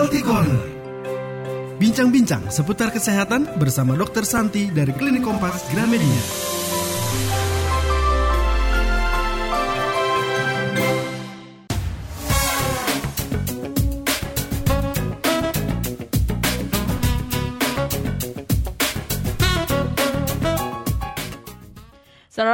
Healthy Corner. Bincang-bincang seputar kesehatan bersama Dr. Santi dari Klinik Kompas Gramedia.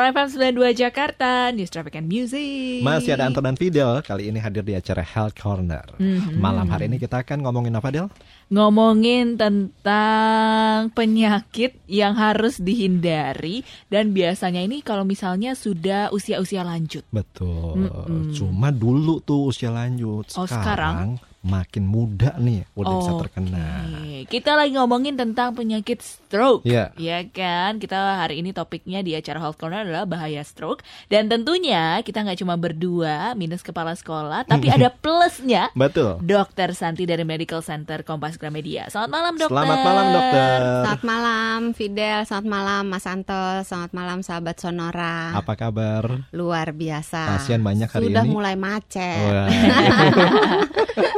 Sonora FM 92 Jakarta, News Traffic and Music. Masih ada Anton dan Fidel kali ini hadir di acara Health Corner. Mhm. Malam hari ini kita akan ngomongin apa, Del? Ngomongin tentang penyakit yang harus dihindari dan biasanya ini kalau misalnya sudah usia-usia lanjut. Betul. Mm-mm. Cuma dulu tuh usia lanjut. Oh, sekarang? Makin muda nih udah bisa Oke. terkena. Kita lagi ngomongin tentang penyakit stroke. Iya. Ya kan? Kita hari ini topiknya di acara Health Corner adalah bahaya stroke. Dan tentunya kita nggak cuma berdua minus kepala sekolah, tapi ada plusnya. Betul. Dokter Santi dari Medical Center Kompas Gramedia. Selamat malam dokter. Selamat malam, dokter. Selamat malam Fidel, selamat malam Mas Anto, selamat malam sahabat Sonora. Apa kabar? Luar biasa. Pasien banyak hari Sudah ini. mulai macet.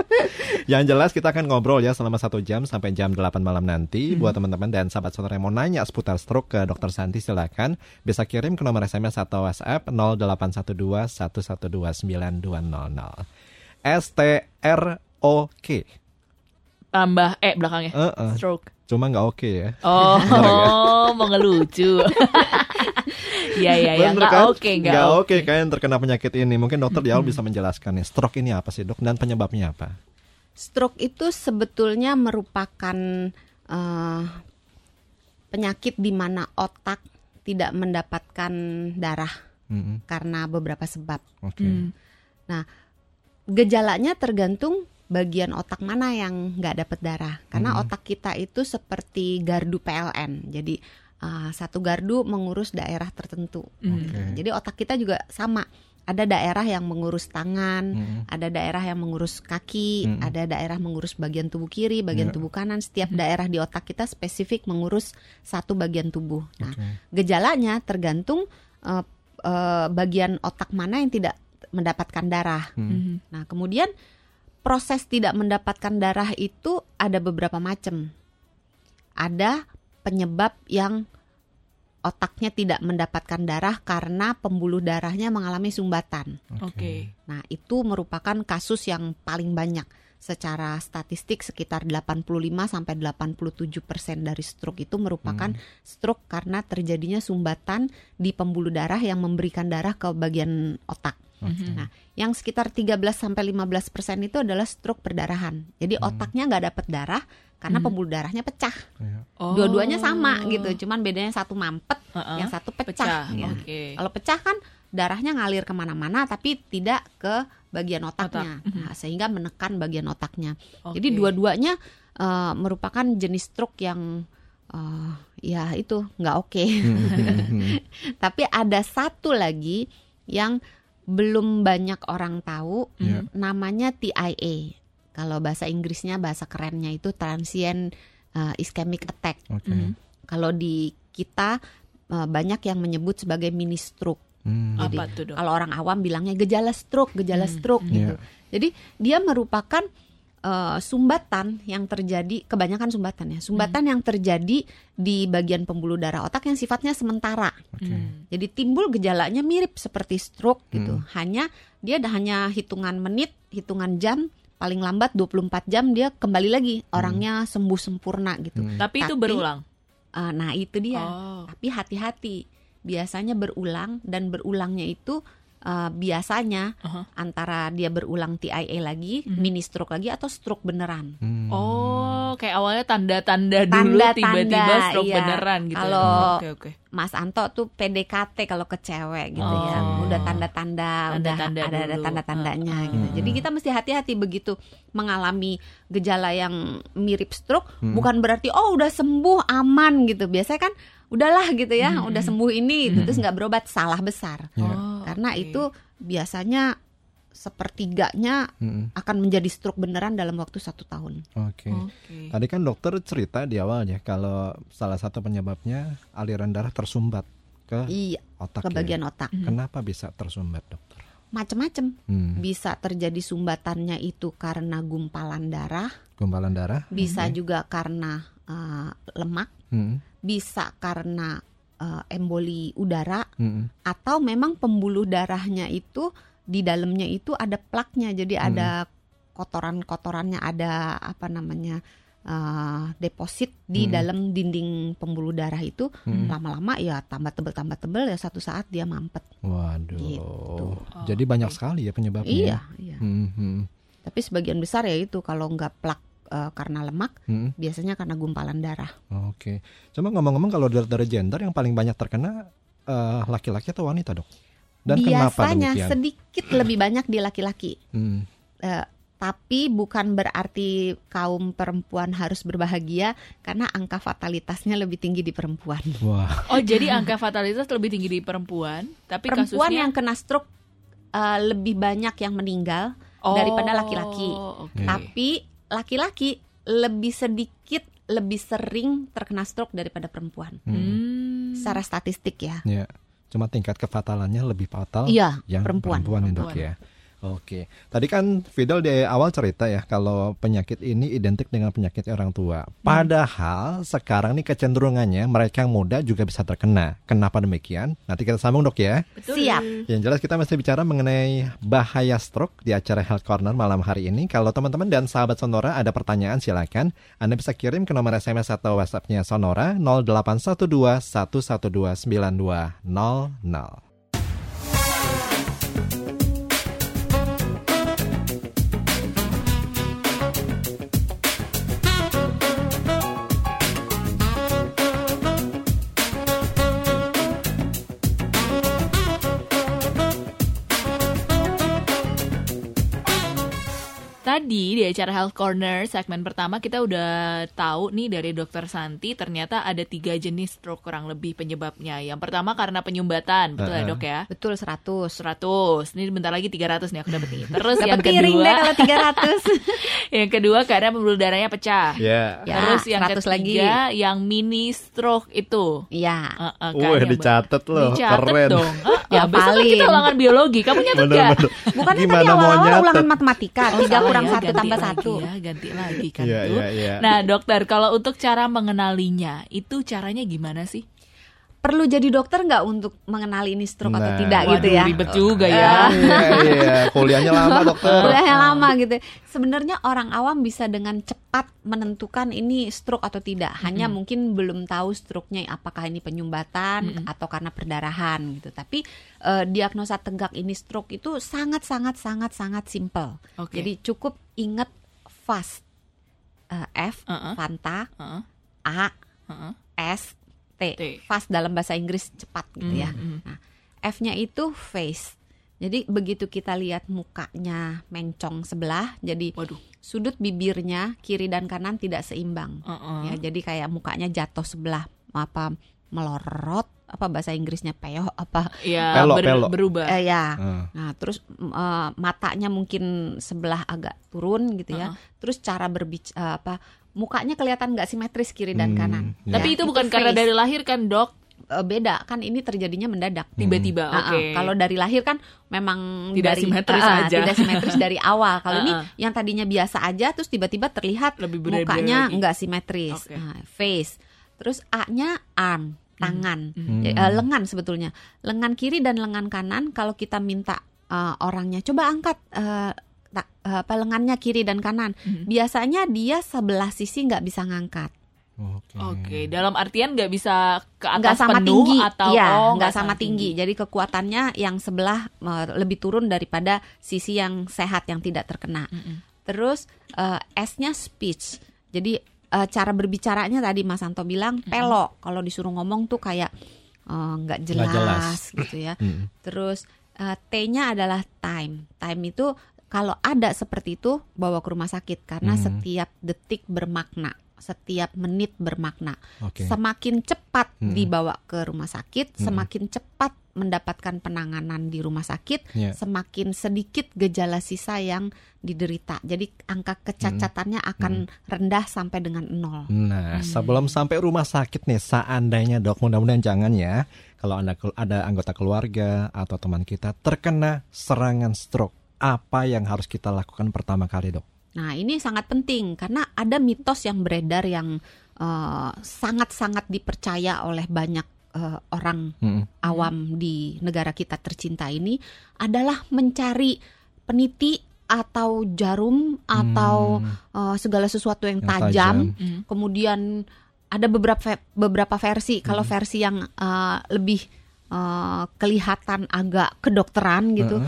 Yang jelas kita akan ngobrol ya selama satu jam sampai jam 8 malam nanti. Hmm. Buat teman-teman dan sahabat saudara yang mau nanya seputar stroke ke Dokter Santi silakan bisa kirim ke nomor SMS atau WhatsApp 0812 112 9200. S T R O K. Tambah eh belakangnya. Heeh. Stroke. Cuma nggak oke ya. Oh, ya? mau ngelucu. Iya iya ya, Bener nggak kan? oke nggak oke. kan yang terkena penyakit ini. Mungkin dokter di awal bisa menjelaskan nih stroke ini apa sih dok dan penyebabnya apa? Stroke itu sebetulnya merupakan eh, penyakit di mana otak tidak mendapatkan darah Mm-mm. karena beberapa sebab. Oke. Hmm. Gejalanya tergantung bagian otak mana yang nggak dapat darah. Karena Hmm. otak kita itu seperti gardu PLN. Jadi eh, satu gardu mengurus daerah tertentu. Hmm. Oke. Jadi otak kita juga sama. Ada daerah yang mengurus tangan, Mm-mm. ada daerah yang mengurus kaki, Mm-mm. ada daerah mengurus bagian tubuh kiri, bagian Iya. tubuh kanan. Setiap daerah di otak kita spesifik mengurus satu bagian tubuh. Nah, gejalanya tergantung eh, eh, bagian otak mana yang tidak mendapatkan darah. Hmm. Mhm. Nah, kemudian proses tidak mendapatkan darah itu ada beberapa macam. Ada penyebab yang otaknya tidak mendapatkan darah karena pembuluh darahnya mengalami sumbatan. Oke. Nah, itu merupakan kasus yang paling banyak. Secara statistik sekitar 85 sampai 87 persen dari stroke itu merupakan stroke karena terjadinya sumbatan di pembuluh darah yang memberikan darah ke bagian otak. Oke. Nah, yang sekitar 13 sampai 15 persen itu adalah stroke perdarahan. Jadi otaknya nggak dapat darah karena Hmm. pembuluh darahnya pecah. Iya. Oh. Dua-duanya sama gitu, cuman bedanya satu mampet, Heeh. yang satu pecah. pecah. ya. Oke. Kalau pecah kan darahnya ngalir ke mana-mana, tapi tidak ke bagian otaknya, Otak. Nah, sehingga menekan bagian otaknya. Oke. Jadi dua-duanya eh, merupakan jenis stroke yang eh, ya itu nggak oke. Hmm. tapi ada satu lagi yang belum banyak orang tahu, Iya. namanya TIA. Kalau bahasa Inggrisnya bahasa kerennya itu transient eh, ischemic attack. Oke. Mhm. Kalau di kita eh, banyak yang menyebut sebagai mini stroke. Hmm. Jadi, Apa tuh dok? Kalau orang awam bilangnya gejala stroke, gejala Hmm, stroke hmm. gitu. Iya. Jadi dia merupakan eh, sumbatan yang terjadi, kebanyakan sumbatan ya, sumbatan yang terjadi di bagian pembuluh darah otak yang sifatnya sementara. Oke. Hmm. Jadi timbul gejalanya mirip seperti stroke gitu. Hmm. Hanya dia ada hanya hitungan menit, hitungan jam, paling lambat 24 jam dia kembali lagi orangnya sembuh sempurna gitu. Hmm. Tapi itu Tapi- berulang. Eh, nah, itu dia. Oh. Tapi hati-hati. Biasanya berulang dan berulangnya itu eh, biasanya Aha. antara dia berulang TIA lagi, Mhm. mini stroke lagi atau stroke beneran. Hmm. Oh, kayak awalnya tanda-tanda dulu Tanda-tanda, tiba-tiba stroke iya. beneran gitu. ya. Kalau- Oke, oke. Mas Anto tuh PDKT kalau ke cewek gitu Oh. ya. Udah tanda-tanda, udah Tanda-tanda ada ada tanda-tandanya Ah, gitu. ah. Jadi kita mesti hati-hati begitu mengalami gejala yang mirip stroke, Hmm. bukan berarti oh udah sembuh aman gitu. Biasanya kan udahlah gitu ya, Hmm. udah sembuh ini gitu, Hmm. terus nggak berobat salah besar. Iya. Oh, Karena oke. itu biasanya sepertiganya Hmm. akan menjadi stroke beneran dalam waktu satu tahun. Oke. Oke. Tadi kan dokter cerita di awal ya kalau salah satu penyebabnya aliran darah tersumbat ke Iya, otak. ke ya. bagian otak. Mhm. Kenapa bisa tersumbat dokter? macem-macem. Hmm. Bisa terjadi sumbatannya itu karena gumpalan darah, Gumpalan darah. bisa juga karena eh, lemak, Hmm. bisa karena eh, emboli udara, Hmm. atau memang pembuluh darahnya itu di dalamnya itu ada plaknya, jadi Hmm. ada kotoran-kotorannya, ada apa namanya eh, deposit di Hmm. dalam dinding pembuluh darah itu. Hmm. Lama-lama ya tambah tebel tambah tebel ya satu saat dia mampet. Waduh. Gitu. Jadi banyak sekali ya penyebabnya. Iya, iya. Hmm, hmm, Tapi sebagian besar ya itu kalau nggak plak eh, karena lemak, hmm. biasanya karena gumpalan darah. Oke. Cuma ngomong-ngomong kalau dari, dari gender yang paling banyak terkena eh, laki-laki atau wanita dok? Dan kenapa Biasanya demikian? sedikit lebih banyak di laki-laki. Hmm. Eh, tapi bukan berarti kaum perempuan harus berbahagia karena angka fatalitasnya lebih tinggi di perempuan. Wah. Oh, jadi angka fatalitas lebih tinggi di perempuan, tapi Perempuan kasusnya yang kena stroke eh, lebih banyak yang meninggal, Oh, daripada laki-laki. oke. Iya. tapi laki-laki lebih sedikit lebih sering terkena stroke daripada perempuan. Hmm. Hmm. Secara statistik ya. Ya. Cuma tingkat kefatalannya lebih fatal Iya, yang perempuan. perempuan, ya, dok Perempuan. ya. Oke, tadi kan Fidel di awal cerita ya kalau penyakit ini identik dengan penyakit orang tua. Padahal sekarang nih kecenderungannya mereka yang muda juga bisa terkena. Kenapa demikian? Nanti kita sambung dok ya. Betul. Siap. Yang jelas kita masih bicara mengenai bahaya stroke di acara Health Corner malam hari ini. Kalau teman-teman dan sahabat Sonora ada pertanyaan silakan. Anda bisa kirim ke nomor SMS atau WhatsApp-nya Sonora 0812 112 9200. Tadi di acara Health Corner segmen pertama kita udah tahu nih dari Dokter Santi ternyata ada tiga jenis stroke kurang lebih penyebabnya. Yang pertama karena penyumbatan, betul ya Uh-uh. dok ya? Betul 100. 100. Ini bentar lagi 300 nih aku dapat nih. Terus yang kedua, deh kalau 300. yang kedua karena pembuluh darahnya pecah. Ya. Ya, Terus yang 100 lagi. ketiga yang mini stroke itu. Iya. Uh-uh, Wah, kayaknya, dicatat loh. Dicatat Keren. dong. Uh-uh, Ya, besok paling. kita ulangan biologi. Kamu nyatet gak? Gimana tadi mau awal-awal ulangan matematika, Oh, kurang ya, satu tambah lagi satu. Ya, ganti lagi kan Iya, tuh. iya, iya. Nah, dokter, kalau untuk cara mengenalinya, itu caranya gimana sih? Perlu jadi dokter nggak untuk mengenali ini stroke atau Nah. tidak gitu Waduh, ya? ribet juga ya. Iya, iya. Kuliahnya lama dokter. Kuliahnya lama gitu. Sebenarnya orang awam bisa dengan cepat menentukan ini stroke atau tidak. Hanya mungkin belum tahu stroke-nya apakah ini penyumbatan atau karena perdarahan gitu. Tapi eh, diagnosa tegak ini stroke itu sangat sangat sangat sangat simple. Oke. Jadi cukup ingat fast Eh, F Uh-uh. Fanta Heeh, A heeh. S T. T. Fast dalam bahasa Inggris cepat gitu ya. Mm, mm. Nah, F-nya itu face. Jadi begitu kita lihat mukanya mencong sebelah, jadi Waduh. sudut bibirnya kiri dan kanan tidak seimbang. Heeh. Ya, jadi kayak mukanya jatuh sebelah apa melorot apa bahasa Inggrisnya peyoh apa Ya, Pelok, ber- pelok. berubah. eh, ya. Ah. Nah, terus eh, matanya mungkin sebelah agak turun gitu ya. Uh-uh. Terus cara berbicara apa mukanya kelihatan nggak simetris kiri dan Hmm, kanan. ya. Tapi itu bukan karena face. dari lahir kan, Dok? Eh, beda kan ini terjadinya mendadak. Tiba-tiba, Ah, ah. oke. Kalau dari lahir kan memang Tidak dari, simetris ah, aja. Tidak simetris dari awal. Kalau ini yang tadinya biasa aja terus tiba-tiba terlihat Lebih mukanya nggak simetris. Oke. Nah, face. Terus A-nya arm, tangan. Hmm. Eh, lengan sebetulnya. Lengan kiri dan lengan kanan kalau kita minta eh, orangnya coba angkat eh, ta- eh, apa lengannya kiri dan kanan. Mhm. Biasanya dia sebelah sisi nggak bisa ngangkat. Oke. Oke, dalam artian nggak bisa ke atas sama penuh tinggi, atau iya, oh, nggak sama tinggi. Jadi kekuatannya yang sebelah eh, lebih turun daripada sisi yang sehat yang tidak terkena. Mm-mm. Terus eh, S-nya speech. Jadi eh, cara berbicaranya tadi Mas Anto bilang pelok. Kalau disuruh ngomong tuh kayak eh, nggak jelas, jelas. gitu ya. Hmm. Terus eh, T-nya adalah time. Time itu kalau ada seperti itu bawa ke rumah sakit karena Hmm. setiap detik bermakna, setiap menit bermakna. Oke. Semakin cepat Hmm. dibawa ke rumah sakit, Hmm. semakin cepat mendapatkan penanganan di rumah sakit, Ya. semakin sedikit gejala sisa yang diderita. Jadi angka kecacatannya akan rendah sampai dengan nol. Nah, sebelum sampai rumah sakit nih, seandainya dok, mudah-mudahan jangan ya. kalau ada ada anggota keluarga atau teman kita terkena serangan stroke, apa yang harus kita lakukan pertama kali, Dok? Nah, ini sangat penting karena ada mitos yang beredar yang eh, sangat-sangat dipercaya oleh banyak eh, orang Mm-mm. awam di negara kita tercinta ini adalah mencari peniti atau jarum atau eh, segala sesuatu yang, Yang tajam. tajam. Hmm. Kemudian ada beberapa beberapa versi. Kalau versi yang eh, lebih eh, kelihatan agak kedokteran gitu.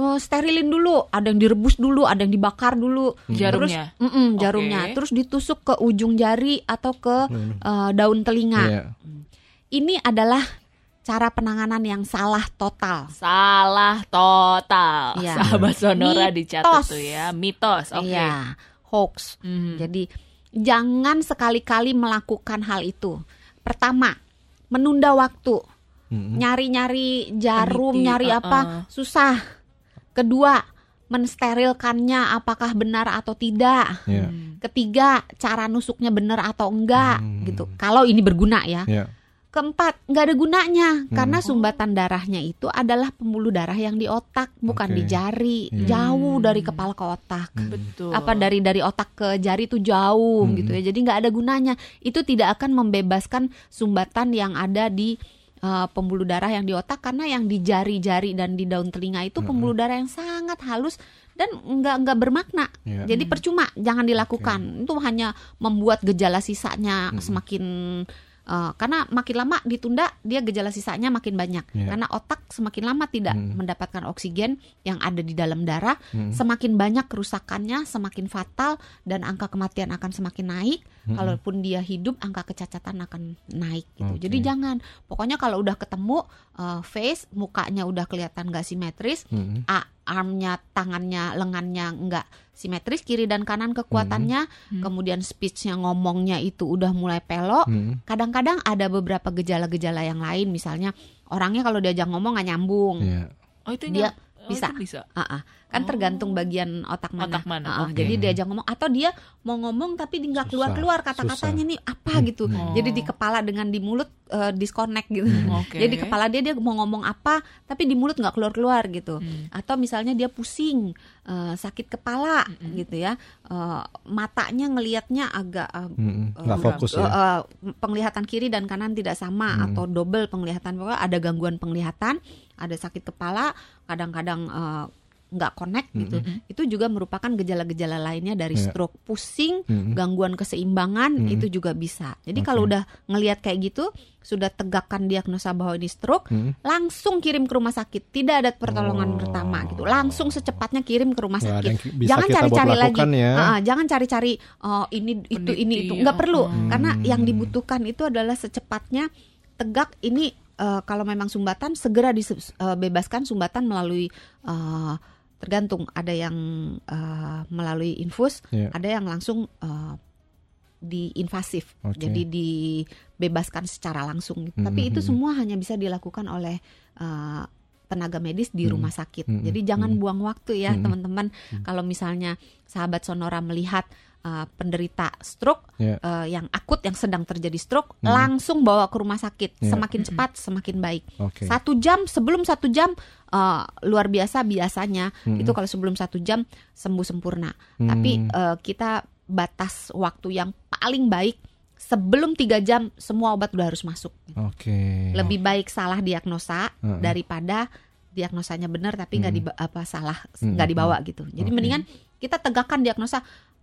Eh, sterilin dulu, ada yang direbus dulu, ada yang dibakar dulu. Jarumnya? Terus, mm-mm, jarumnya. Oke. Terus ditusuk ke ujung jari atau ke eh, daun telinga. Iya. Ini adalah cara penanganan yang salah total. Salah total. Iya. Sahabat Sonora Mitos. dicatat tuh ya. Mitos. Oke. Iya, hoax. Mhm. Jadi jangan sekali-kali melakukan hal itu. Pertama, menunda waktu. Mm-mm. Nyari-nyari jarum, Peniti, nyari uh-uh. apa, susah. Kedua, mensterilkannya apakah benar atau tidak. Iya. Ketiga, cara nusuknya benar atau enggak Hmm. gitu. Kalau ini berguna ya. Iya. Keempat, nggak ada gunanya Hmm. karena sumbatan darahnya itu adalah pembuluh darah yang di otak, bukan Oke. di jari, Iya. jauh dari kepala ke otak. Betul. Apa dari dari otak ke jari itu jauh Hmm. gitu ya. Jadi nggak ada gunanya. Itu tidak akan membebaskan sumbatan yang ada di uh, pembuluh darah yang di otak karena yang di jari-jari dan di daun telinga itu pembuluh darah yang sangat halus dan nggak nggak bermakna. Iya. Jadi percuma, jangan dilakukan. Itu hanya membuat gejala sisanya semakin uh, karena makin lama ditunda dia gejala sisanya makin banyak. Iya. Karena otak semakin lama tidak mendapatkan oksigen yang ada di dalam darah, Hmm. semakin banyak kerusakannya, semakin fatal dan angka kematian akan semakin naik. Kalaupun dia hidup, angka kecacatan akan naik gitu. Oke. Jadi jangan. Pokoknya kalau udah ketemu uh, face, mukanya udah kelihatan nggak simetris, Mm-mm. A, armnya, tangannya, lengannya nggak simetris kiri dan kanan kekuatannya, kemudian speechnya ngomongnya itu udah mulai pelok. Mm-mm. Kadang-kadang ada beberapa gejala-gejala yang lain, misalnya orangnya kalau diajak ngomong nggak nyambung. Iya. Oh itu Dia nyam- oh, bisa. itu bisa. Ah, ah. Kan tergantung bagian otak mana. Otak mana, Ah, ah. oke. Jadi diajak ngomong atau dia mau ngomong tapi nggak Susah, keluar-keluar kata-katanya nih apa gitu. Hmm. Jadi di kepala dengan di mulut eh, disconnect gitu. Oke. Jadi di kepala dia dia mau ngomong apa tapi di mulut nggak keluar-keluar gitu. Hmm. Atau misalnya dia pusing, eh, sakit kepala gitu ya. Eh, matanya ngelihatnya agak eh, Mm-mm. eh, Nggak fokus eh, ya. eh, penglihatan kiri dan kanan tidak sama Hmm. atau double penglihatan pokoknya ada gangguan penglihatan ada sakit kepala kadang-kadang eh, nggak connect gitu itu juga merupakan gejala-gejala lainnya dari Iya. stroke pusing Mm-mm. gangguan keseimbangan Mm-mm. itu juga bisa jadi Oke. kalau udah ngelihat kayak gitu sudah tegakkan diagnosa bahwa ini stroke Mm. langsung kirim ke rumah sakit tidak ada pertolongan Oh. pertama gitu langsung secepatnya kirim ke rumah ada sakit bisa jangan cari-cari lagi ya. Ah, ah, jangan cari-cari oh, ini itu ini itu nggak perlu oh. karena Hmm. yang dibutuhkan itu adalah secepatnya tegak ini eh, kalau memang sumbatan segera dibebaskan sumbatan melalui eh, tergantung ada yang eh, melalui infus Iya. ada yang langsung eh, di invasif Oke. jadi dibebaskan secara langsung gitu. Hmm, tapi itu hmm, semua hanya bisa dilakukan oleh eh, tenaga medis di Hmm. rumah sakit Hmm, jadi jangan hmm. buang waktu ya Hmm. teman-teman kalau misalnya sahabat sonora melihat eh, penderita stroke Iya. eh, yang akut yang sedang terjadi stroke Hmm. langsung bawa ke rumah sakit Iya. semakin cepat semakin baik Oke. satu jam sebelum satu jam eh, luar biasa biasanya Hmm. itu kalau sebelum satu jam sembuh sempurna Hmm. tapi eh, kita batas waktu yang paling baik sebelum tiga jam semua obat udah harus masuk Oke. lebih baik salah diagnosa Heeh. daripada diagnosanya benar tapi nggak Hmm. diba- apa salah Hmm, nggak dibawa gitu jadi Oke. mendingan kita tegakkan diagnosa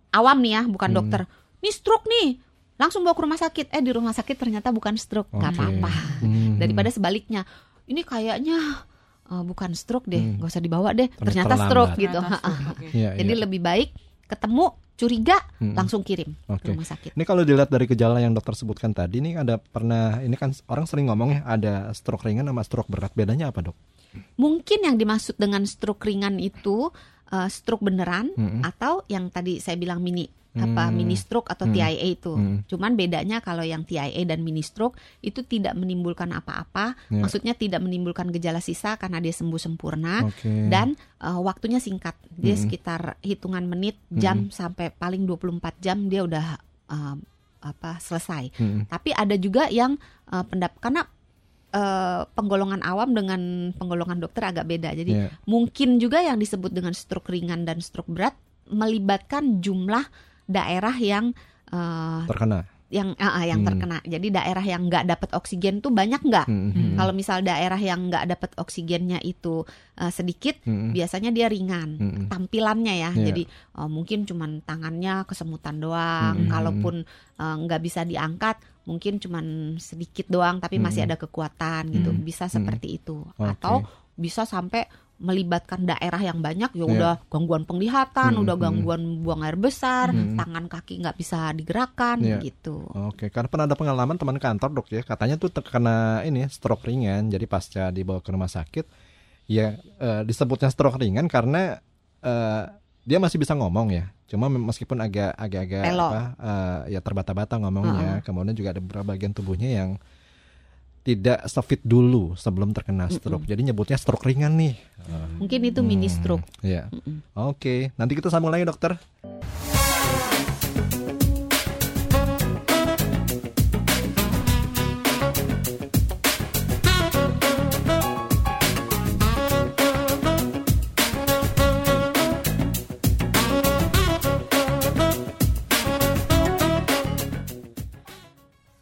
awam nih ya bukan Hmm. dokter nih stroke nih langsung bawa ke rumah sakit eh di rumah sakit ternyata bukan stroke nggak Oke. apa-apa Hmm. daripada sebaliknya ini kayaknya eh, bukan stroke deh Hmm. nggak usah dibawa deh Ternyata ternyata terlambat. stroke gitu Ternyata stroke, oke. Iya, jadi iya. lebih baik ketemu curiga Hmm. langsung kirim Oke. ke rumah sakit Ini kalau dilihat dari gejala yang dokter sebutkan tadi, ini ada pernah, ini kan orang sering ngomong ya, ada stroke ringan sama stroke berat. Bedanya apa dok? mungkin yang dimaksud dengan stroke ringan itu eh, stroke beneran Mm-mm. atau yang tadi saya bilang mini apa Hmm. mini stroke atau Hmm. TIA itu. Hmm. Cuman bedanya kalau yang TIA dan mini stroke itu tidak menimbulkan apa-apa, Ya. maksudnya tidak menimbulkan gejala sisa karena dia sembuh sempurna Oke. dan eh, waktunya singkat. Dia Hmm. sekitar hitungan menit, jam sampai paling 24 jam dia udah eh, apa selesai. Hmm. Tapi ada juga yang eh, pendap karena eh, penggolongan awam dengan penggolongan dokter agak beda. Jadi Iya. mungkin juga yang disebut dengan stroke ringan dan stroke berat melibatkan jumlah daerah yang eh, terkena. Yang ah, yang Hmm. terkena. Jadi daerah yang nggak dapat oksigen tuh banyak nggak? Hmm, hmm, Kalau misal daerah yang nggak dapat oksigennya itu eh, sedikit, hmm, biasanya dia ringan hmm, hmm. tampilannya ya. Iya. Jadi eh, mungkin cuman tangannya kesemutan doang. Hmm. Kalaupun eh, nggak bisa diangkat, mungkin cuman sedikit doang, tapi masih Hmm. ada kekuatan gitu. Hmm. Bisa Hmm. seperti itu. Oke. Atau bisa sampai melibatkan daerah yang banyak ya Iya. udah gangguan penglihatan, Hmm, udah hmm. gangguan buang air besar, Hmm. tangan kaki nggak bisa digerakkan Iya. gitu. Oke, karena pernah ada pengalaman teman kantor dok ya, katanya tuh terkena ini stroke ringan, jadi pasca dibawa ke rumah sakit, ya eh, disebutnya stroke ringan karena eh, dia masih bisa ngomong ya, cuma meskipun agak agak-agak apa, eh, ya terbata-bata ngomongnya, kemudian juga ada beberapa bagian tubuhnya yang tidak sefit dulu sebelum terkena stroke, jadi nyebutnya stroke ringan nih. Mungkin itu mini hmm, stroke. Iya. Mm-mm. Oke, nanti kita sambung lagi dokter.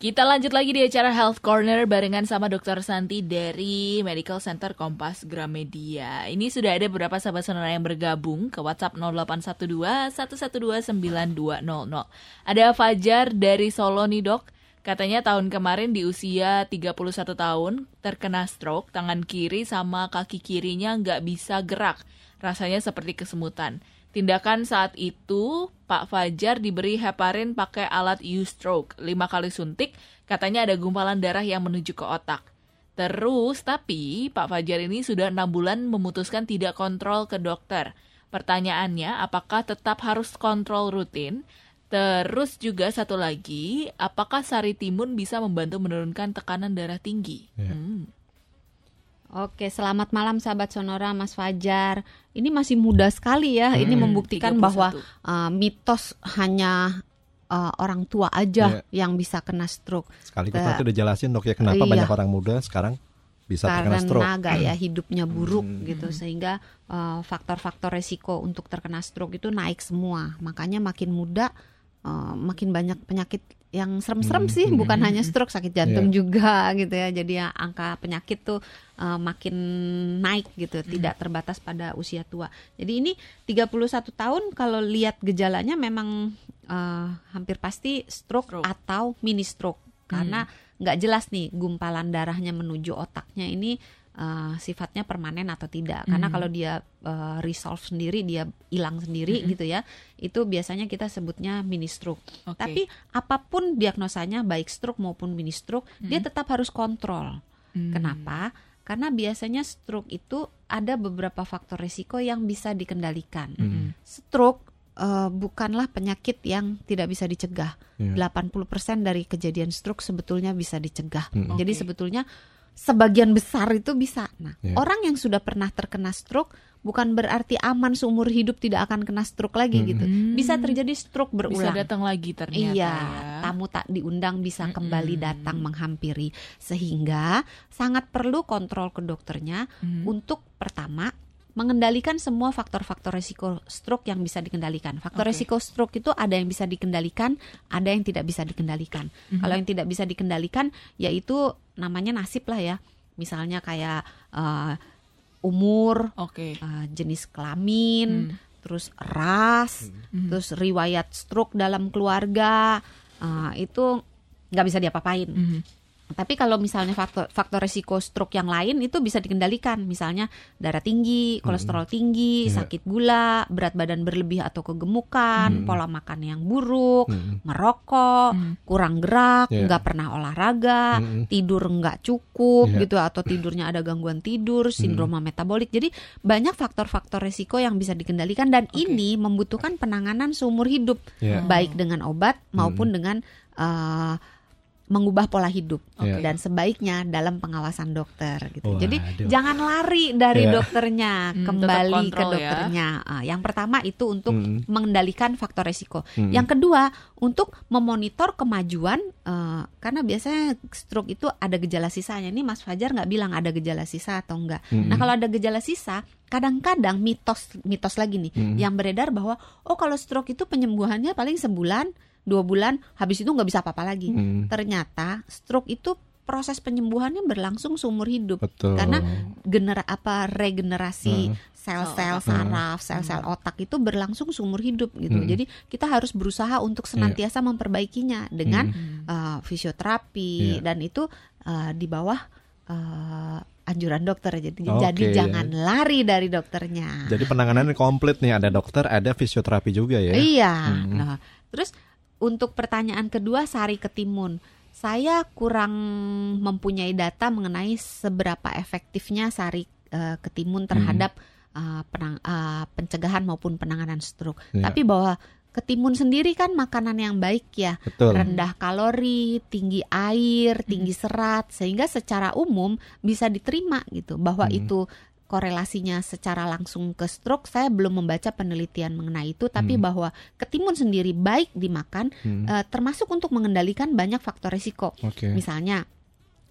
Kita lanjut lagi di acara Health Corner barengan sama Dr. Santi dari Medical Center Kompas Gramedia. Ini sudah ada beberapa sahabat sonora yang bergabung ke WhatsApp 0812 112 9200. Ada Fajar dari Solo nih dok. Katanya tahun kemarin di usia 31 tahun terkena stroke, tangan kiri sama kaki kirinya nggak bisa gerak. Rasanya seperti kesemutan. Tindakan saat itu, Pak Fajar diberi heparin pakai alat U-stroke. Lima kali suntik, katanya ada gumpalan darah yang menuju ke otak. Terus, tapi Pak Fajar ini sudah enam bulan memutuskan tidak kontrol ke dokter. Pertanyaannya, apakah tetap harus kontrol rutin? Terus juga satu lagi, apakah sari timun bisa membantu menurunkan tekanan darah tinggi? Iya. Hmm. Oke, selamat malam sahabat Sonora Mas Fajar. Ini masih muda sekali ya. Ini Hmm. membuktikan 31. bahwa uh, mitos hanya uh, orang tua aja Iya. yang bisa kena stroke. Sekaligus Ke- nanti udah jelasin dok ya kenapa Iya. banyak orang muda sekarang bisa terkena stroke. karena gaya hidupnya buruk Hmm. gitu sehingga uh, faktor-faktor resiko untuk terkena stroke itu naik semua. Makanya makin muda uh, makin banyak penyakit yang serem-serem Hmm, sih, bukan hmm, hanya stroke, sakit jantung juga gitu ya. Jadi ya, angka penyakit tuh uh, makin naik gitu, Hmm. tidak terbatas pada usia tua. Jadi ini 31 tahun kalau lihat gejalanya memang uh, hampir pasti stroke, Stroke. atau mini stroke karena nggak jelas nih gumpalan darahnya menuju otaknya ini uh, sifatnya permanen atau tidak. Karena Hmm. kalau dia uh, resolve sendiri, dia hilang sendiri Hmm. gitu ya, itu biasanya kita sebutnya mini stroke. Oke. Tapi apa pun diagnosanya, baik stroke maupun mini stroke, dia Hmm. tetap harus kontrol. Hmm. Kenapa? Karena biasanya stroke itu ada beberapa faktor risiko yang bisa dikendalikan. Hmm. Stroke uh, bukanlah penyakit yang tidak bisa dicegah. Iya. 80% dari kejadian stroke sebetulnya bisa dicegah. Mm-mm. Jadi Oke. sebetulnya sebagian besar itu bisa. Nah, Iya. orang yang sudah pernah terkena stroke bukan berarti aman seumur hidup tidak akan kena stroke lagi Mm-mm. gitu. Bisa terjadi stroke Bisa berulang. datang lagi ternyata Iya, ya. tamu tak diundang bisa Mm-mm. kembali datang menghampiri. Sehingga sangat perlu kontrol ke dokternya Hmm. untuk pertama mengendalikan semua faktor-faktor risiko stroke yang bisa dikendalikan. Faktor Oke. risiko stroke itu ada yang bisa dikendalikan, ada yang tidak bisa dikendalikan. Mhm. Kalau yang tidak bisa dikendalikan, yaitu namanya nasib lah ya. Misalnya kayak eh, umur, Oke. eh, jenis kelamin, Hmm. terus ras, Hmm. terus riwayat stroke dalam keluarga, eh, itu nggak bisa diapa-apain. Hmm. Tapi kalau misalnya faktor faktor resiko stroke yang lain itu bisa dikendalikan, misalnya darah tinggi, kolesterol tinggi, Iya. sakit gula, berat badan berlebih atau kegemukan, Mm. pola makan yang buruk, Mm-mm. merokok, Hmm. kurang gerak, Iya. nggak pernah olahraga, Mm-mm. tidur nggak cukup Iya. gitu atau tidurnya ada gangguan tidur, sindroma metabolik. Jadi banyak faktor-faktor resiko yang bisa dikendalikan dan Oke. ini membutuhkan penanganan seumur hidup Iya. baik dengan obat maupun dengan uh, mengubah pola hidup Iya. dan sebaiknya dalam pengawasan dokter gitu. Jadi Waduh. jangan lari dari Iya. dokternya, Hmm, kembali ke ya. dokternya. Ah, yang pertama itu untuk Hmm. mengendalikan faktor resiko. Hmm. Yang kedua untuk memonitor kemajuan eh, karena biasanya stroke itu ada gejala sisanya. Ini Mas Fajar nggak bilang ada gejala sisa atau enggak. Hmm. Nah kalau ada gejala sisa, kadang-kadang mitos mitos lagi nih Hmm. yang beredar bahwa oh kalau stroke itu penyembuhannya paling sebulan, dua bulan, habis itu nggak bisa apa-apa lagi. Hmm. Ternyata stroke itu proses penyembuhannya berlangsung seumur hidup Betul. karena genera apa regenerasi Hmm. sel-sel saraf, sel-sel otak itu berlangsung seumur hidup gitu. Hmm. Jadi kita harus berusaha untuk senantiasa memperbaikinya dengan uh, fisioterapi Iya. dan itu uh, di bawah uh, anjuran dokter. Jadi Oke, jadi jangan lari dari dokternya. Jadi penanganannya komplit nih, ada dokter, ada fisioterapi juga ya. Iya. Hmm. Nah, terus untuk pertanyaan kedua sari ketimun. Saya kurang mempunyai data mengenai seberapa efektifnya sari eh, ketimun terhadap eh, penang- eh, pencegahan maupun penanganan stroke. Iya. Tapi bahwa ketimun sendiri kan makanan yang baik ya, Betul. rendah kalori, tinggi air, tinggi serat, sehingga secara umum bisa diterima gitu bahwa Hmm. itu korelasinya secara langsung ke stroke. Saya belum membaca penelitian mengenai itu, tapi Hmm. bahwa ketimun sendiri baik dimakan, Hmm. eh, termasuk untuk mengendalikan banyak faktor risiko. Oke. Misalnya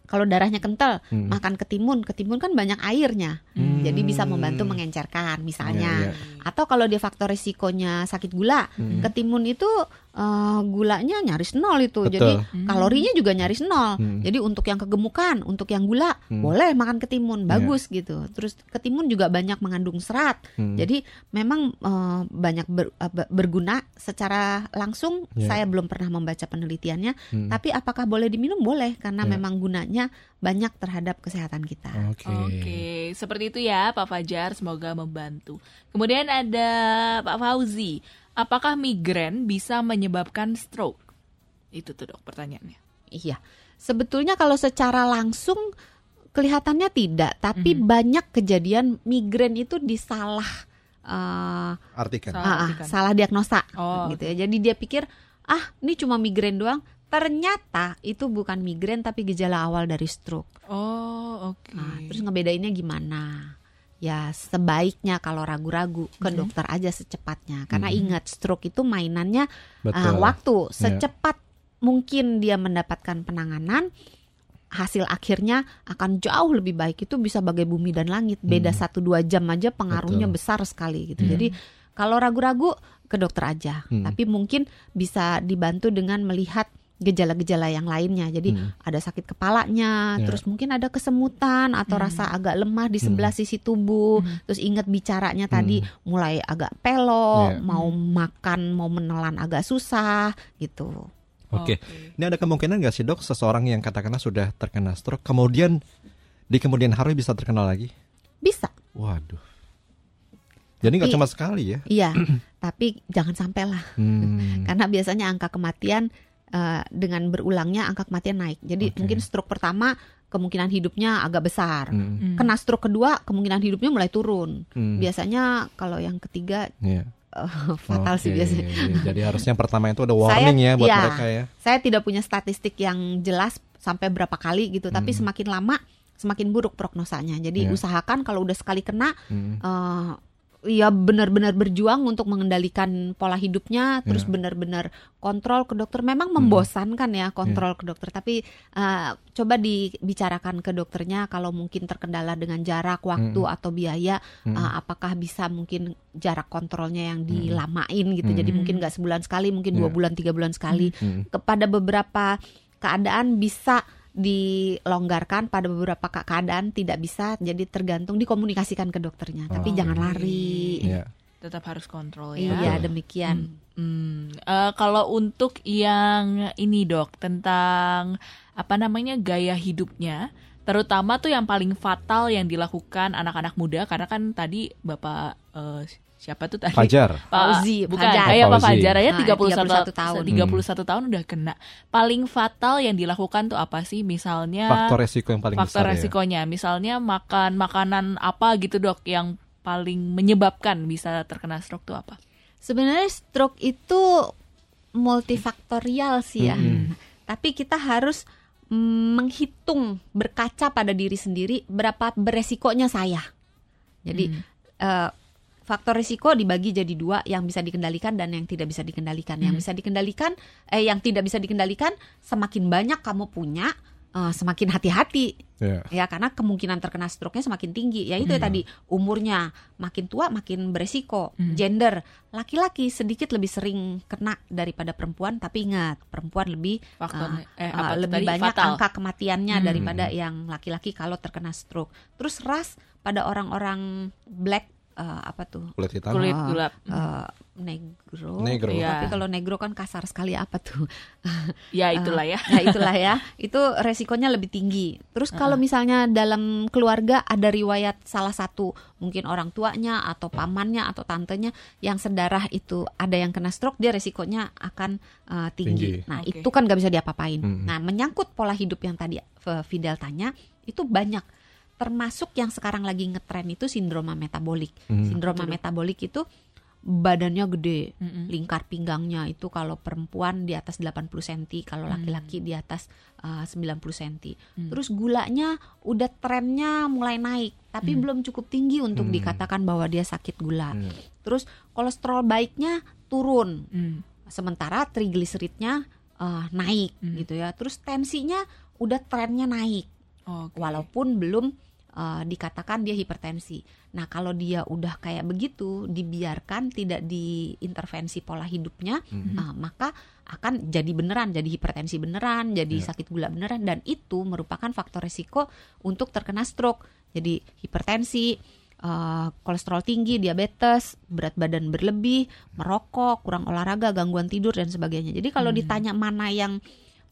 kalau darahnya kental, Hmm. makan ketimun, ketimun kan banyak airnya, Hmm. jadi bisa membantu mengencerkan misalnya. Iya, iya. Atau kalau dia faktor risikonya sakit gula, Hmm. ketimun itu eh, gulanya nyaris nol itu. Betul. Jadi kalorinya juga nyaris nol. Hmm. Jadi untuk yang kegemukan, untuk yang gula, Hmm. boleh makan ketimun, Iya. bagus gitu. Terus ketimun juga banyak mengandung serat. Hmm. Jadi memang eh, banyak ber- ber- berguna secara langsung. Iya. Saya belum pernah membaca penelitiannya, Hmm. tapi apakah boleh diminum? Boleh karena Iya. memang gunanya banyak terhadap kesehatan kita. Oke. Oke, seperti itu ya Pak Fajar, semoga membantu. Kemudian ada Pak Fauzi, apakah migrain bisa menyebabkan stroke? Itu tuh dok pertanyaannya. Iya. Sebetulnya kalau secara langsung kelihatannya tidak, tapi Mhm. banyak kejadian migrain itu disalah eh, Artikan. Salah. ah, ah, artikan. salah diagnosa Oh, gitu ya. Jadi dia pikir ah ini cuma migrain doang. Ternyata itu bukan migrain tapi gejala awal dari stroke. Oh, oke. Nah, terus ngebedainnya gimana? Ya sebaiknya kalau ragu-ragu ke Mhm. dokter aja secepatnya. Karena Mhm. ingat stroke itu mainannya Betul. Ah, waktu Iya. secepat mungkin dia mendapatkan penanganan hasil akhirnya akan jauh lebih baik itu bisa bagai bumi dan langit beda Hmm. satu dua jam aja pengaruhnya Betul. besar sekali gitu Hmm. jadi kalau ragu-ragu ke dokter aja Hmm. tapi mungkin bisa dibantu dengan melihat gejala-gejala yang lainnya jadi Hmm. ada sakit kepalanya Ya. terus mungkin ada kesemutan atau Hmm. rasa agak lemah di sebelah sisi tubuh Hmm. terus ingat bicaranya tadi Hmm. mulai agak pelo Ya. mau makan mau menelan agak susah gitu Oke. Ini ada kemungkinan nggak sih dok seseorang yang katakanlah sudah terkena stroke kemudian di kemudian hari bisa terkena lagi? bisa Waduh. Jadi nggak cuma sekali ya? iya tapi jangan sampai lah Hmm. karena biasanya angka kematian eh, dengan berulangnya angka kematian naik jadi Oke. mungkin stroke pertama kemungkinan hidupnya agak besar Hmm. Hmm. kena stroke kedua kemungkinan hidupnya mulai turun Hmm. biasanya kalau yang ketiga Iya. eh, fatal sih Oke, biasanya Jadi harusnya yang pertama itu ada warning ya buat iya. mereka ya. saya tidak punya statistik yang jelas sampai berapa kali gitu tapi Hmm. semakin lama semakin buruk prognosanya jadi Iya. usahakan kalau udah sekali kena Hmm. eh ya benar-benar berjuang untuk mengendalikan pola hidupnya terus Ya. benar-benar kontrol ke dokter memang Hmm. membosankan ya kontrol ke dokter tapi eh, coba dibicarakan ke dokternya kalau mungkin terkendala dengan jarak waktu atau biaya Hmm. eh, apakah bisa mungkin jarak kontrolnya yang dilamain gitu jadi Hmm. mungkin nggak sebulan sekali mungkin dua Ya. bulan tiga bulan sekali Hmm. kepada beberapa keadaan bisa dilonggarkan pada beberapa ke- keadaan tidak bisa jadi tergantung dikomunikasikan ke dokternya tapi Oh. jangan lari Iya. Tetap harus kontrol ya. iya demikian Hmm, eh, kalau untuk yang ini dok tentang apa namanya gaya hidupnya, terutama tuh yang paling fatal yang dilakukan anak-anak muda karena kan tadi bapak eh, siapa tuh tadi? Fajar. Pak Fauzi, bukan, Fajar. eh, Pak Fauzi. Fajar ya Ah, 31, 31 tahun. 31 tahun udah kena. Paling fatal yang dilakukan tuh apa sih? Misalnya Faktor resiko yang paling faktor besar ya. resikonya, misalnya makan makanan apa gitu dok yang paling menyebabkan bisa terkena stroke tuh apa? sebenarnya stroke itu multifaktorial sih ya Mm-mm. tapi kita harus mm, menghitung berkaca pada diri sendiri berapa beresikonya saya. Jadi Hmm. eh, faktor risiko dibagi jadi dua yang bisa dikendalikan dan yang tidak bisa dikendalikan. Yang Hmm. bisa dikendalikan eh yang tidak bisa dikendalikan semakin banyak kamu punya eh, semakin hati-hati Ya. ya karena kemungkinan terkena stroke-nya semakin tinggi. Ya itu ya tadi umurnya makin tua makin beresiko. Hmm. Gender laki-laki sedikit lebih sering kena daripada perempuan tapi ingat perempuan lebih Faktor eh, Uh, apa tuh lebih banyak fatal. angka kematiannya Hmm. daripada yang laki-laki kalau terkena stroke. Terus ras pada orang-orang black uh, apa tuh? Kulit hitam. kulit Ah, gelap. Uh, negro. Negro. Iya. Tapi kalau negro kan kasar sekali apa tuh? Ya itulah ya. Nah itulah ya, itu resikonya lebih tinggi. Terus kalau misalnya dalam keluarga ada riwayat salah satu mungkin orang tuanya atau pamannya atau tantenya yang sedarah itu ada yang kena stroke, dia resikonya akan uh, tinggi. Tinggi. Nah Oke. itu kan nggak bisa diapa-apain. Mm-mm. Nah menyangkut pola hidup yang tadi Fidel tanya itu banyak. Termasuk yang sekarang lagi ngetren itu sindroma metabolik. Hmm. Sindroma Betul. metabolik itu badannya gede, Mm-mm. lingkar pinggangnya itu kalau perempuan di atas 80 cm, kalau laki-laki di atas uh, 90 cm. Hmm. Terus gulanya udah trennya mulai naik, tapi Hmm. belum cukup tinggi untuk Hmm. dikatakan bahwa dia sakit gula. Hmm. Terus kolesterol baiknya turun, Hmm. sementara trigliseridnya uh, naik Hmm. gitu ya. Terus tensinya udah trennya naik Oke. walaupun belum uh, dikatakan dia hipertensi. Nah, kalau dia udah kayak begitu, dibiarkan tidak diintervensi pola hidupnya, Mhm. uh, maka akan jadi beneran, jadi hipertensi beneran, jadi Ya. sakit gula beneran, dan itu merupakan faktor resiko untuk terkena stroke. Jadi hipertensi, uh, kolesterol tinggi, diabetes, berat badan berlebih, merokok, kurang olahraga, gangguan tidur dan sebagainya. Jadi kalau Hmm. ditanya mana yang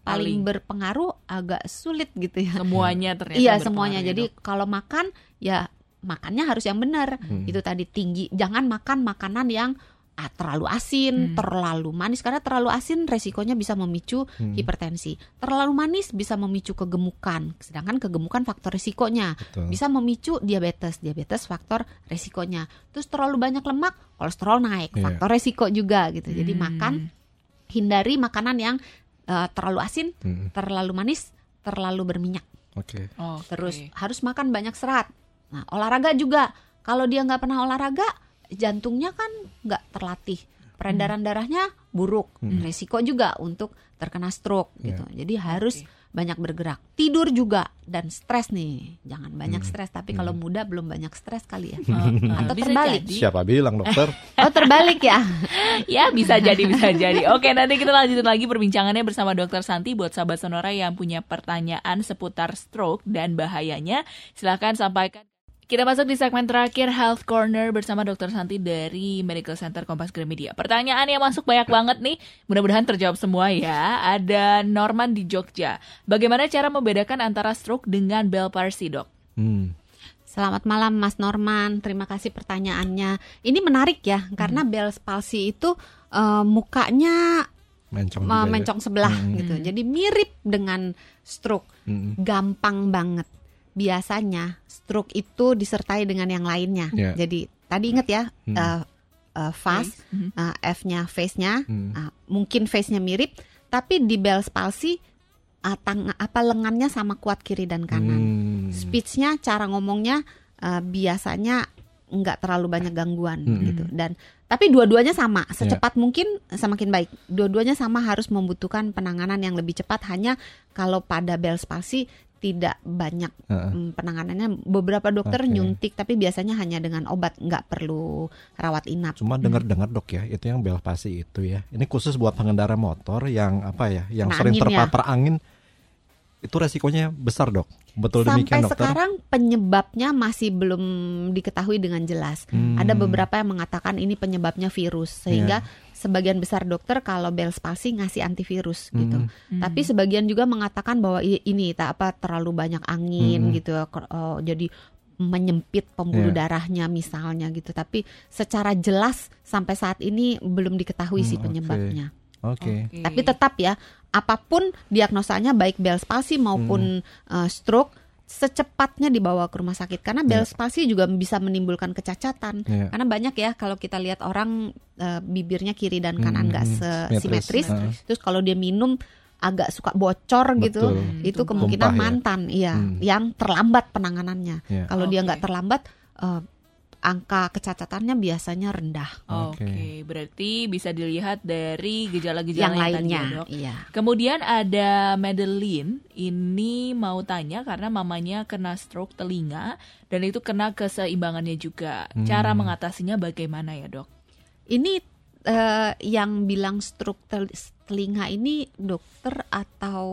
paling Paling. berpengaruh, agak sulit gitu ya. Semuanya ternyata Iya semuanya. ya, Jadi Dok. kalau makan ya makannya harus yang benar. Hmm. Itu tadi tinggi. Jangan makan makanan yang ah, terlalu asin, Hmm. terlalu manis karena terlalu asin resikonya bisa memicu Hmm. hipertensi. Terlalu manis bisa memicu kegemukan. Sedangkan kegemukan faktor resikonya Betul. bisa memicu diabetes. Diabetes faktor resikonya. Terus terlalu banyak lemak, kolesterol naik, Iya. faktor resiko juga gitu. Jadi Hmm. makan hindari makanan yang eh, terlalu asin, Hmm. terlalu manis, terlalu berminyak. Oke. Oke. Terus harus makan banyak serat. Nah, olahraga juga. Kalau dia nggak pernah olahraga, jantungnya kan nggak terlatih. Peredaran darahnya buruk. Hmm. Resiko juga untuk terkena stroke Iya. gitu. Jadi harus Oke. Banyak bergerak. Tidur juga dan stres nih. Jangan banyak Hmm. stres, tapi kalau muda belum banyak stres kali ya. Uh, Atau bisa terbalik. jadi. Siapa bilang dokter? Oh, terbalik ya. Ya bisa jadi bisa jadi. Oke nanti kita lanjutin lagi perbincangannya bersama Dokter Santi buat sahabat sonora yang punya pertanyaan seputar stroke dan bahayanya. Silahkan sampaikan. Kita masuk di segmen terakhir Health Corner bersama Dokter Santi dari Medical Center Kompas Gramedia. Pertanyaan yang masuk banyak banget nih, mudah-mudahan terjawab semua ya. Ada Norman di Jogja. Bagaimana cara membedakan antara stroke dengan Bell palsy, dok? Hmm. Selamat malam Mas Norman, terima kasih pertanyaannya. Ini menarik ya, karena Bell's palsy itu eh, mukanya Mencong. uh, ya. mencong sebelah Hmm. gitu. Jadi mirip dengan stroke, Hmm. gampang banget. Biasanya stroke itu disertai dengan yang lainnya. Ya. Jadi tadi ingat ya, Hmm. uh, uh, fast, Mhm. uh, F-nya face-nya, Hmm. uh, mungkin face-nya mirip, tapi di Bell's palsy uh, tang apa lengannya sama kuat kiri dan kanan. Hmm. Speech-nya, cara ngomongnya uh, biasanya nggak terlalu banyak gangguan Hmm. gitu. Dan tapi dua-duanya sama, secepat mungkin semakin baik. Dua-duanya sama harus membutuhkan penanganan yang lebih cepat. Hanya kalau pada Bell's palsy tidak banyak Heeh. mm, penanganannya. Beberapa dokter Oke. nyuntik, tapi biasanya hanya dengan obat, nggak perlu rawat inap. Cuma dengar-dengar dok ya, itu yang bel pasi itu ya. Ini khusus buat pengendara motor yang apa ya, yang Kena sering angin ya. terpapar angin. Itu resikonya besar dok. Betul Sampai demikian dokter. sekarang penyebabnya masih belum diketahui dengan jelas. Hmm. Ada beberapa yang mengatakan ini penyebabnya virus, sehingga sebagian besar dokter kalau Bell's palsy ngasih antivirus gitu. Hmm. Tapi sebagian juga mengatakan bahwa ini tak apa terlalu banyak angin Hmm. gitu, oh, jadi menyempit pembuluh Iya. darahnya misalnya gitu. Tapi secara jelas sampai saat ini belum diketahui Hmm, sih oke. penyebabnya. Oke. Tapi tetap ya, apa pun diagnosanya baik Bell's palsy maupun uh, stroke secepatnya dibawa ke rumah sakit karena Bell's palsy juga bisa menimbulkan kecacatan. Iya. Karena banyak ya kalau kita lihat orang uh, bibirnya kiri dan kanan Hmm, nggak hmm, se- simetris. simetris. Heeh. Terus kalau dia minum agak suka bocor gitu, Betul. itu kemungkinan Tumpah ya. mantan, iya, Hmm. yang terlambat penanganannya. Ya. Kalau dia Oke. nggak terlambat, eh, angka kecacatannya biasanya rendah. Oke, Oke. berarti bisa dilihat dari gejala-gejala yang tadi lainnya, ya, dok. iya. Kemudian ada Madeline, ini mau tanya karena mamanya kena stroke telinga dan itu kena keseimbangannya juga. Hmm. Cara mengatasinya bagaimana ya dok? Ini eh, yang bilang stroke tel- telinga ini dokter atau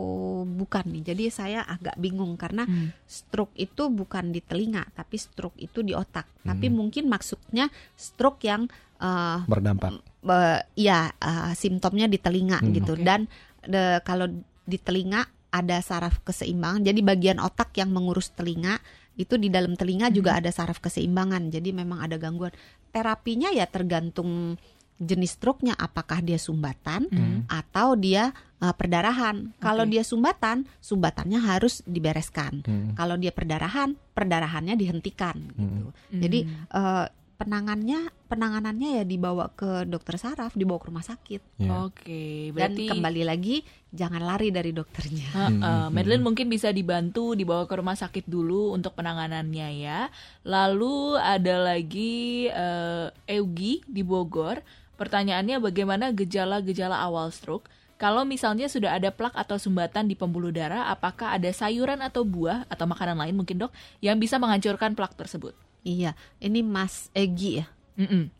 bukan nih? Jadi saya agak bingung karena Hmm. stroke itu bukan di telinga, tapi stroke itu di otak. Tapi Hmm. mungkin maksudnya stroke yang eh, Berdampak. be- ya eh, simptomnya di telinga Hmm. gitu. Oke. Dan de- kalau di telinga ada saraf keseimbangan. Jadi bagian otak yang mengurus telinga itu di dalam telinga juga ada saraf keseimbangan. Jadi memang ada gangguan. Terapinya ya tergantung jenis stroke-nya apakah dia sumbatan Hmm. atau dia uh, perdarahan. Kalau Oke. dia sumbatan, sumbatannya harus dibereskan. Hmm. Kalau dia perdarahan, perdarahannya dihentikan gitu. Hmm. Jadi uh, penangannya penanganannya ya dibawa ke dokter saraf, dibawa ke rumah sakit. Ya. Oke, Dan berarti kembali lagi jangan lari dari dokternya. Heeh, Hmm, hmm, Madeline mungkin bisa dibantu dibawa ke rumah sakit dulu untuk penanganannya ya. Lalu ada lagi eh, Eugi di Bogor. Pertanyaannya bagaimana gejala-gejala awal stroke? Kalau misalnya sudah ada plak atau sumbatan di pembuluh darah, apakah ada sayuran atau buah atau makanan lain mungkin dok yang bisa menghancurkan plak tersebut? Iya, ini Mas Egi ya. Mm-mm.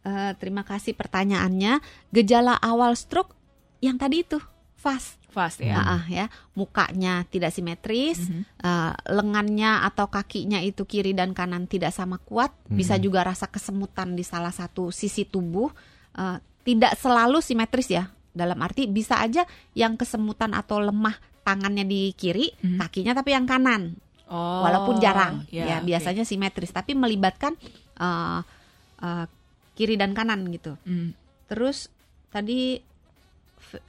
Eh, terima kasih pertanyaannya. Gejala awal stroke yang tadi itu fast. Fast ya. Ah, ya, mukanya tidak simetris, Mhm. eh, lengannya atau kakinya itu kiri dan kanan tidak sama kuat, bisa Mhm. juga rasa kesemutan di salah satu sisi tubuh, eh, tidak selalu simetris ya. Dalam arti bisa aja yang kesemutan atau lemah tangannya di kiri, Mhm. kakinya tapi yang kanan, Oh, walaupun jarang. ya, Ya, oke. biasanya simetris, tapi melibatkan eh, eh, kiri dan kanan gitu. Mm. Terus tadi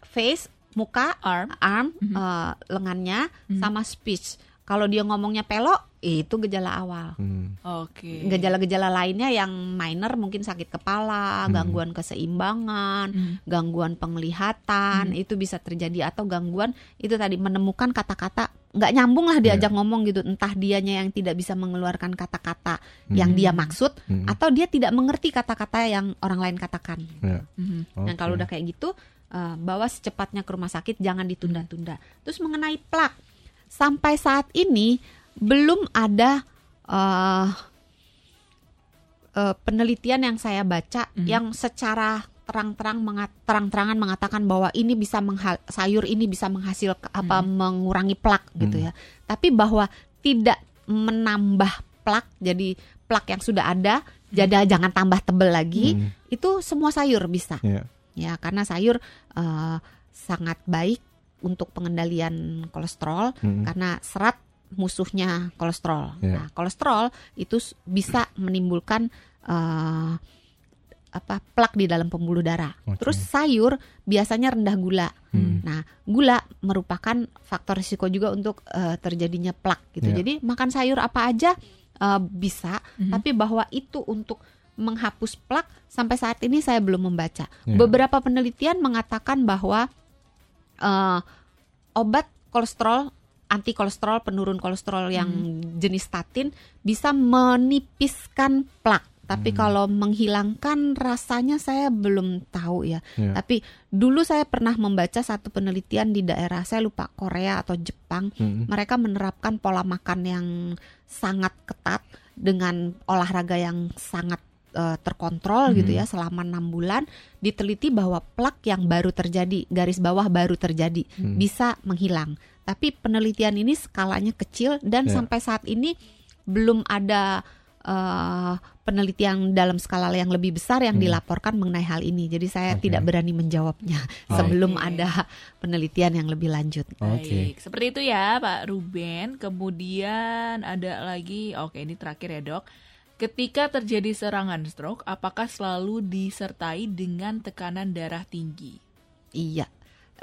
face, muka, Arm. arm, Mhm. eh, lengannya, Mhm. sama speech. Kalau dia ngomongnya pelok, itu gejala awal. Hmm. Oke. Gejala-gejala lainnya yang minor mungkin sakit kepala, Hmm. gangguan keseimbangan, Mm. gangguan penglihatan, Hmm. itu bisa terjadi atau gangguan itu tadi menemukan kata-kata nggak nyambung lah diajak Iya. ngomong gitu, entah dianya yang tidak bisa mengeluarkan kata-kata yang Hmm. dia maksud Hmm. atau dia tidak mengerti kata-kata yang orang lain katakan. Ya. Mhm. Dan kalau Oke. udah kayak gitu, eh, bawa secepatnya ke rumah sakit, jangan ditunda-tunda. Terus mengenai plak, sampai saat ini belum ada eh, eh, penelitian yang saya baca Mhm. yang secara terang-terang mengat- terang-terangan mengatakan bahwa ini bisa menghal- sayur ini bisa menghasilkan apa mengurangi plak gitu Mhm. ya. Tapi bahwa tidak menambah plak, jadi plak yang sudah ada, jadi jangan tambah tebel lagi itu semua sayur bisa Ya. Ya karena sayur eh, sangat baik untuk pengendalian kolesterol Hmm. karena serat musuhnya kolesterol. Ya. Nah, kolesterol itu bisa menimbulkan eh, apa plak di dalam pembuluh darah. Oke. Terus sayur biasanya rendah gula. Hmm. Nah, gula merupakan faktor risiko juga untuk eh, terjadinya plak gitu. Ya. Jadi makan sayur apa aja eh, bisa, Mhm. tapi bahwa itu untuk menghapus plak sampai saat ini saya belum membaca. Ya. Beberapa penelitian mengatakan bahwa eh, obat kolesterol anti kolesterol penurun kolesterol yang jenis statin bisa menipiskan plak. Tapi Hmm. kalau menghilangkan rasanya saya belum tahu ya. Ya. Tapi dulu saya pernah membaca satu penelitian di daerah saya lupa Korea atau Jepang. Hmm. Mereka menerapkan pola makan yang sangat ketat dengan olahraga yang sangat eh, terkontrol gitu ya selama enam bulan. Diteliti bahwa plak yang baru terjadi garis bawah baru terjadi Hmm. bisa menghilang. Tapi penelitian ini skalanya kecil dan Ya. sampai saat ini belum ada eh, penelitian dalam skala yang lebih besar yang Hmm. dilaporkan mengenai hal ini. Jadi saya Oke. tidak berani menjawabnya Baik. sebelum ada penelitian yang lebih lanjut. Oke. Baik, seperti itu ya Pak Ruben. Kemudian ada lagi, oke ini terakhir ya dok. Ketika terjadi serangan stroke, apakah selalu disertai dengan tekanan darah tinggi? Iya.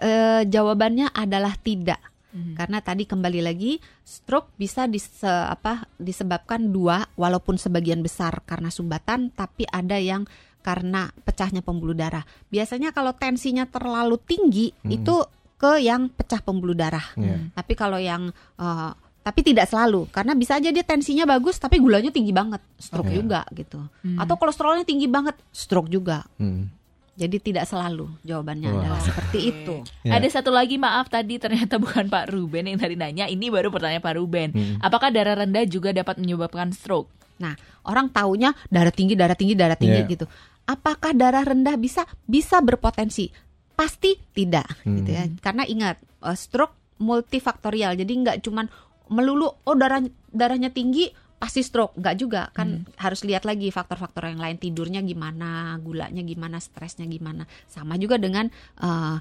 Eh, jawabannya adalah tidak. Mhm. Karena tadi kembali lagi stroke bisa dise, apa, disebabkan dua walaupun sebagian besar karena sumbatan tapi ada yang karena pecahnya pembuluh darah. Biasanya kalau tensinya terlalu tinggi Hmm. itu ke yang pecah pembuluh darah. Iya. Tapi kalau yang eh, tapi tidak selalu karena bisa aja dia tensinya bagus tapi gulanya tinggi banget, stroke Oke. juga gitu. Hmm. Atau kolesterolnya tinggi banget, stroke juga. Hmm. Jadi tidak selalu jawabannya Wah. adalah seperti itu. Ya. Ada satu lagi maaf tadi ternyata bukan Pak Ruben yang tadi nanya. Ini baru pertanyaan Pak Ruben. Hmm. Apakah darah rendah juga dapat menyebabkan stroke? Nah, orang taunya darah tinggi, darah tinggi, darah tinggi Iya. gitu. Apakah darah rendah bisa bisa berpotensi? Pasti tidak, Hmm. gitu ya. Karena ingat, eh, stroke multifaktorial. Jadi nggak cuman melulu oh darah darahnya tinggi pasti stroke, nggak juga. Kan harus lihat lagi faktor-faktor yang lain, tidurnya gimana, gulanya gimana, stresnya gimana. Sama juga dengan eh,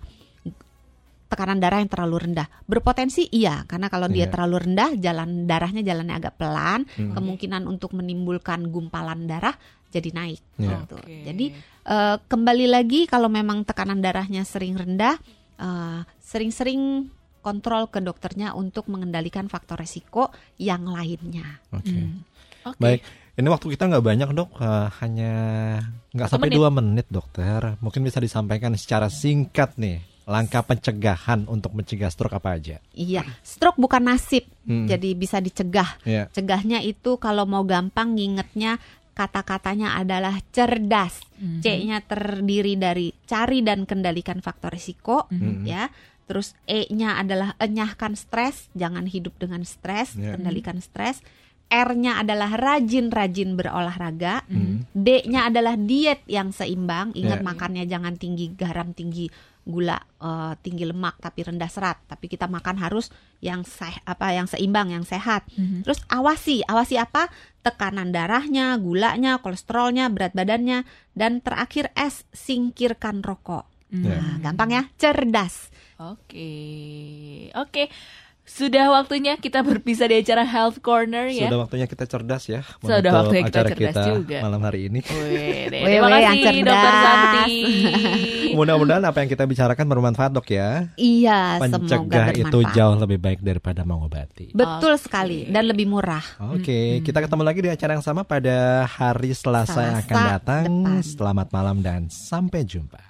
tekanan darah yang terlalu rendah. Berpotensi iya, karena kalau dia Iya. terlalu rendah, jalan darahnya jalannya agak pelan, Hmm. kemungkinan untuk menimbulkan gumpalan darah jadi naik. Iya. gitu. Oke. Jadi eh, kembali lagi kalau memang tekanan darahnya sering rendah, eh, sering-sering kontrol ke dokternya untuk mengendalikan faktor resiko yang lainnya. Oke. Hmm. Oke. Baik, ini waktu kita nggak banyak dok, Eh, hanya nggak sampai dua menit dokter. Mungkin bisa disampaikan secara singkat nih langkah pencegahan untuk mencegah stroke apa aja? Iya, stroke bukan nasib, Hmm. jadi bisa dicegah. Iya. Cegahnya itu kalau mau gampang ngingetnya kata-katanya adalah cerdas. Mhm. C-nya terdiri dari cari dan kendalikan faktor risiko, Mhm. ya. Terus E-nya adalah enyahkan stres, jangan hidup dengan stres, Ya. kendalikan stres. R-nya adalah rajin-rajin berolahraga. Mhm. D-nya adalah diet yang seimbang. Ingat Ya. makannya jangan tinggi garam, tinggi gula, eh, tinggi lemak tapi rendah serat. Tapi kita makan harus yang seh apa yang seimbang, yang sehat. Mhm. Terus awasi, awasi apa? Tekanan darahnya, gulanya, kolesterolnya, berat badannya, dan terakhir S, singkirkan rokok. Hmm. Ya. Nah, gampang ya, cerdas. Oke, oke. Sudah waktunya kita berpisah di acara Health Corner ya. Sudah waktunya kita cerdas ya Sudah waktunya kita acara cerdas kita juga. malam hari ini. Wih, deh, Wih, terima kasih cerdas. Dokter Santi. Mudah-mudahan apa yang kita bicarakan bermanfaat dok ya. Iya, semoga Pencegah itu jauh lebih baik daripada mengobati. Betul Oke. sekali dan lebih murah. Oke, kita ketemu lagi di acara yang sama pada hari Selasa, yang akan Selasa datang. depan. Selamat malam dan sampai jumpa.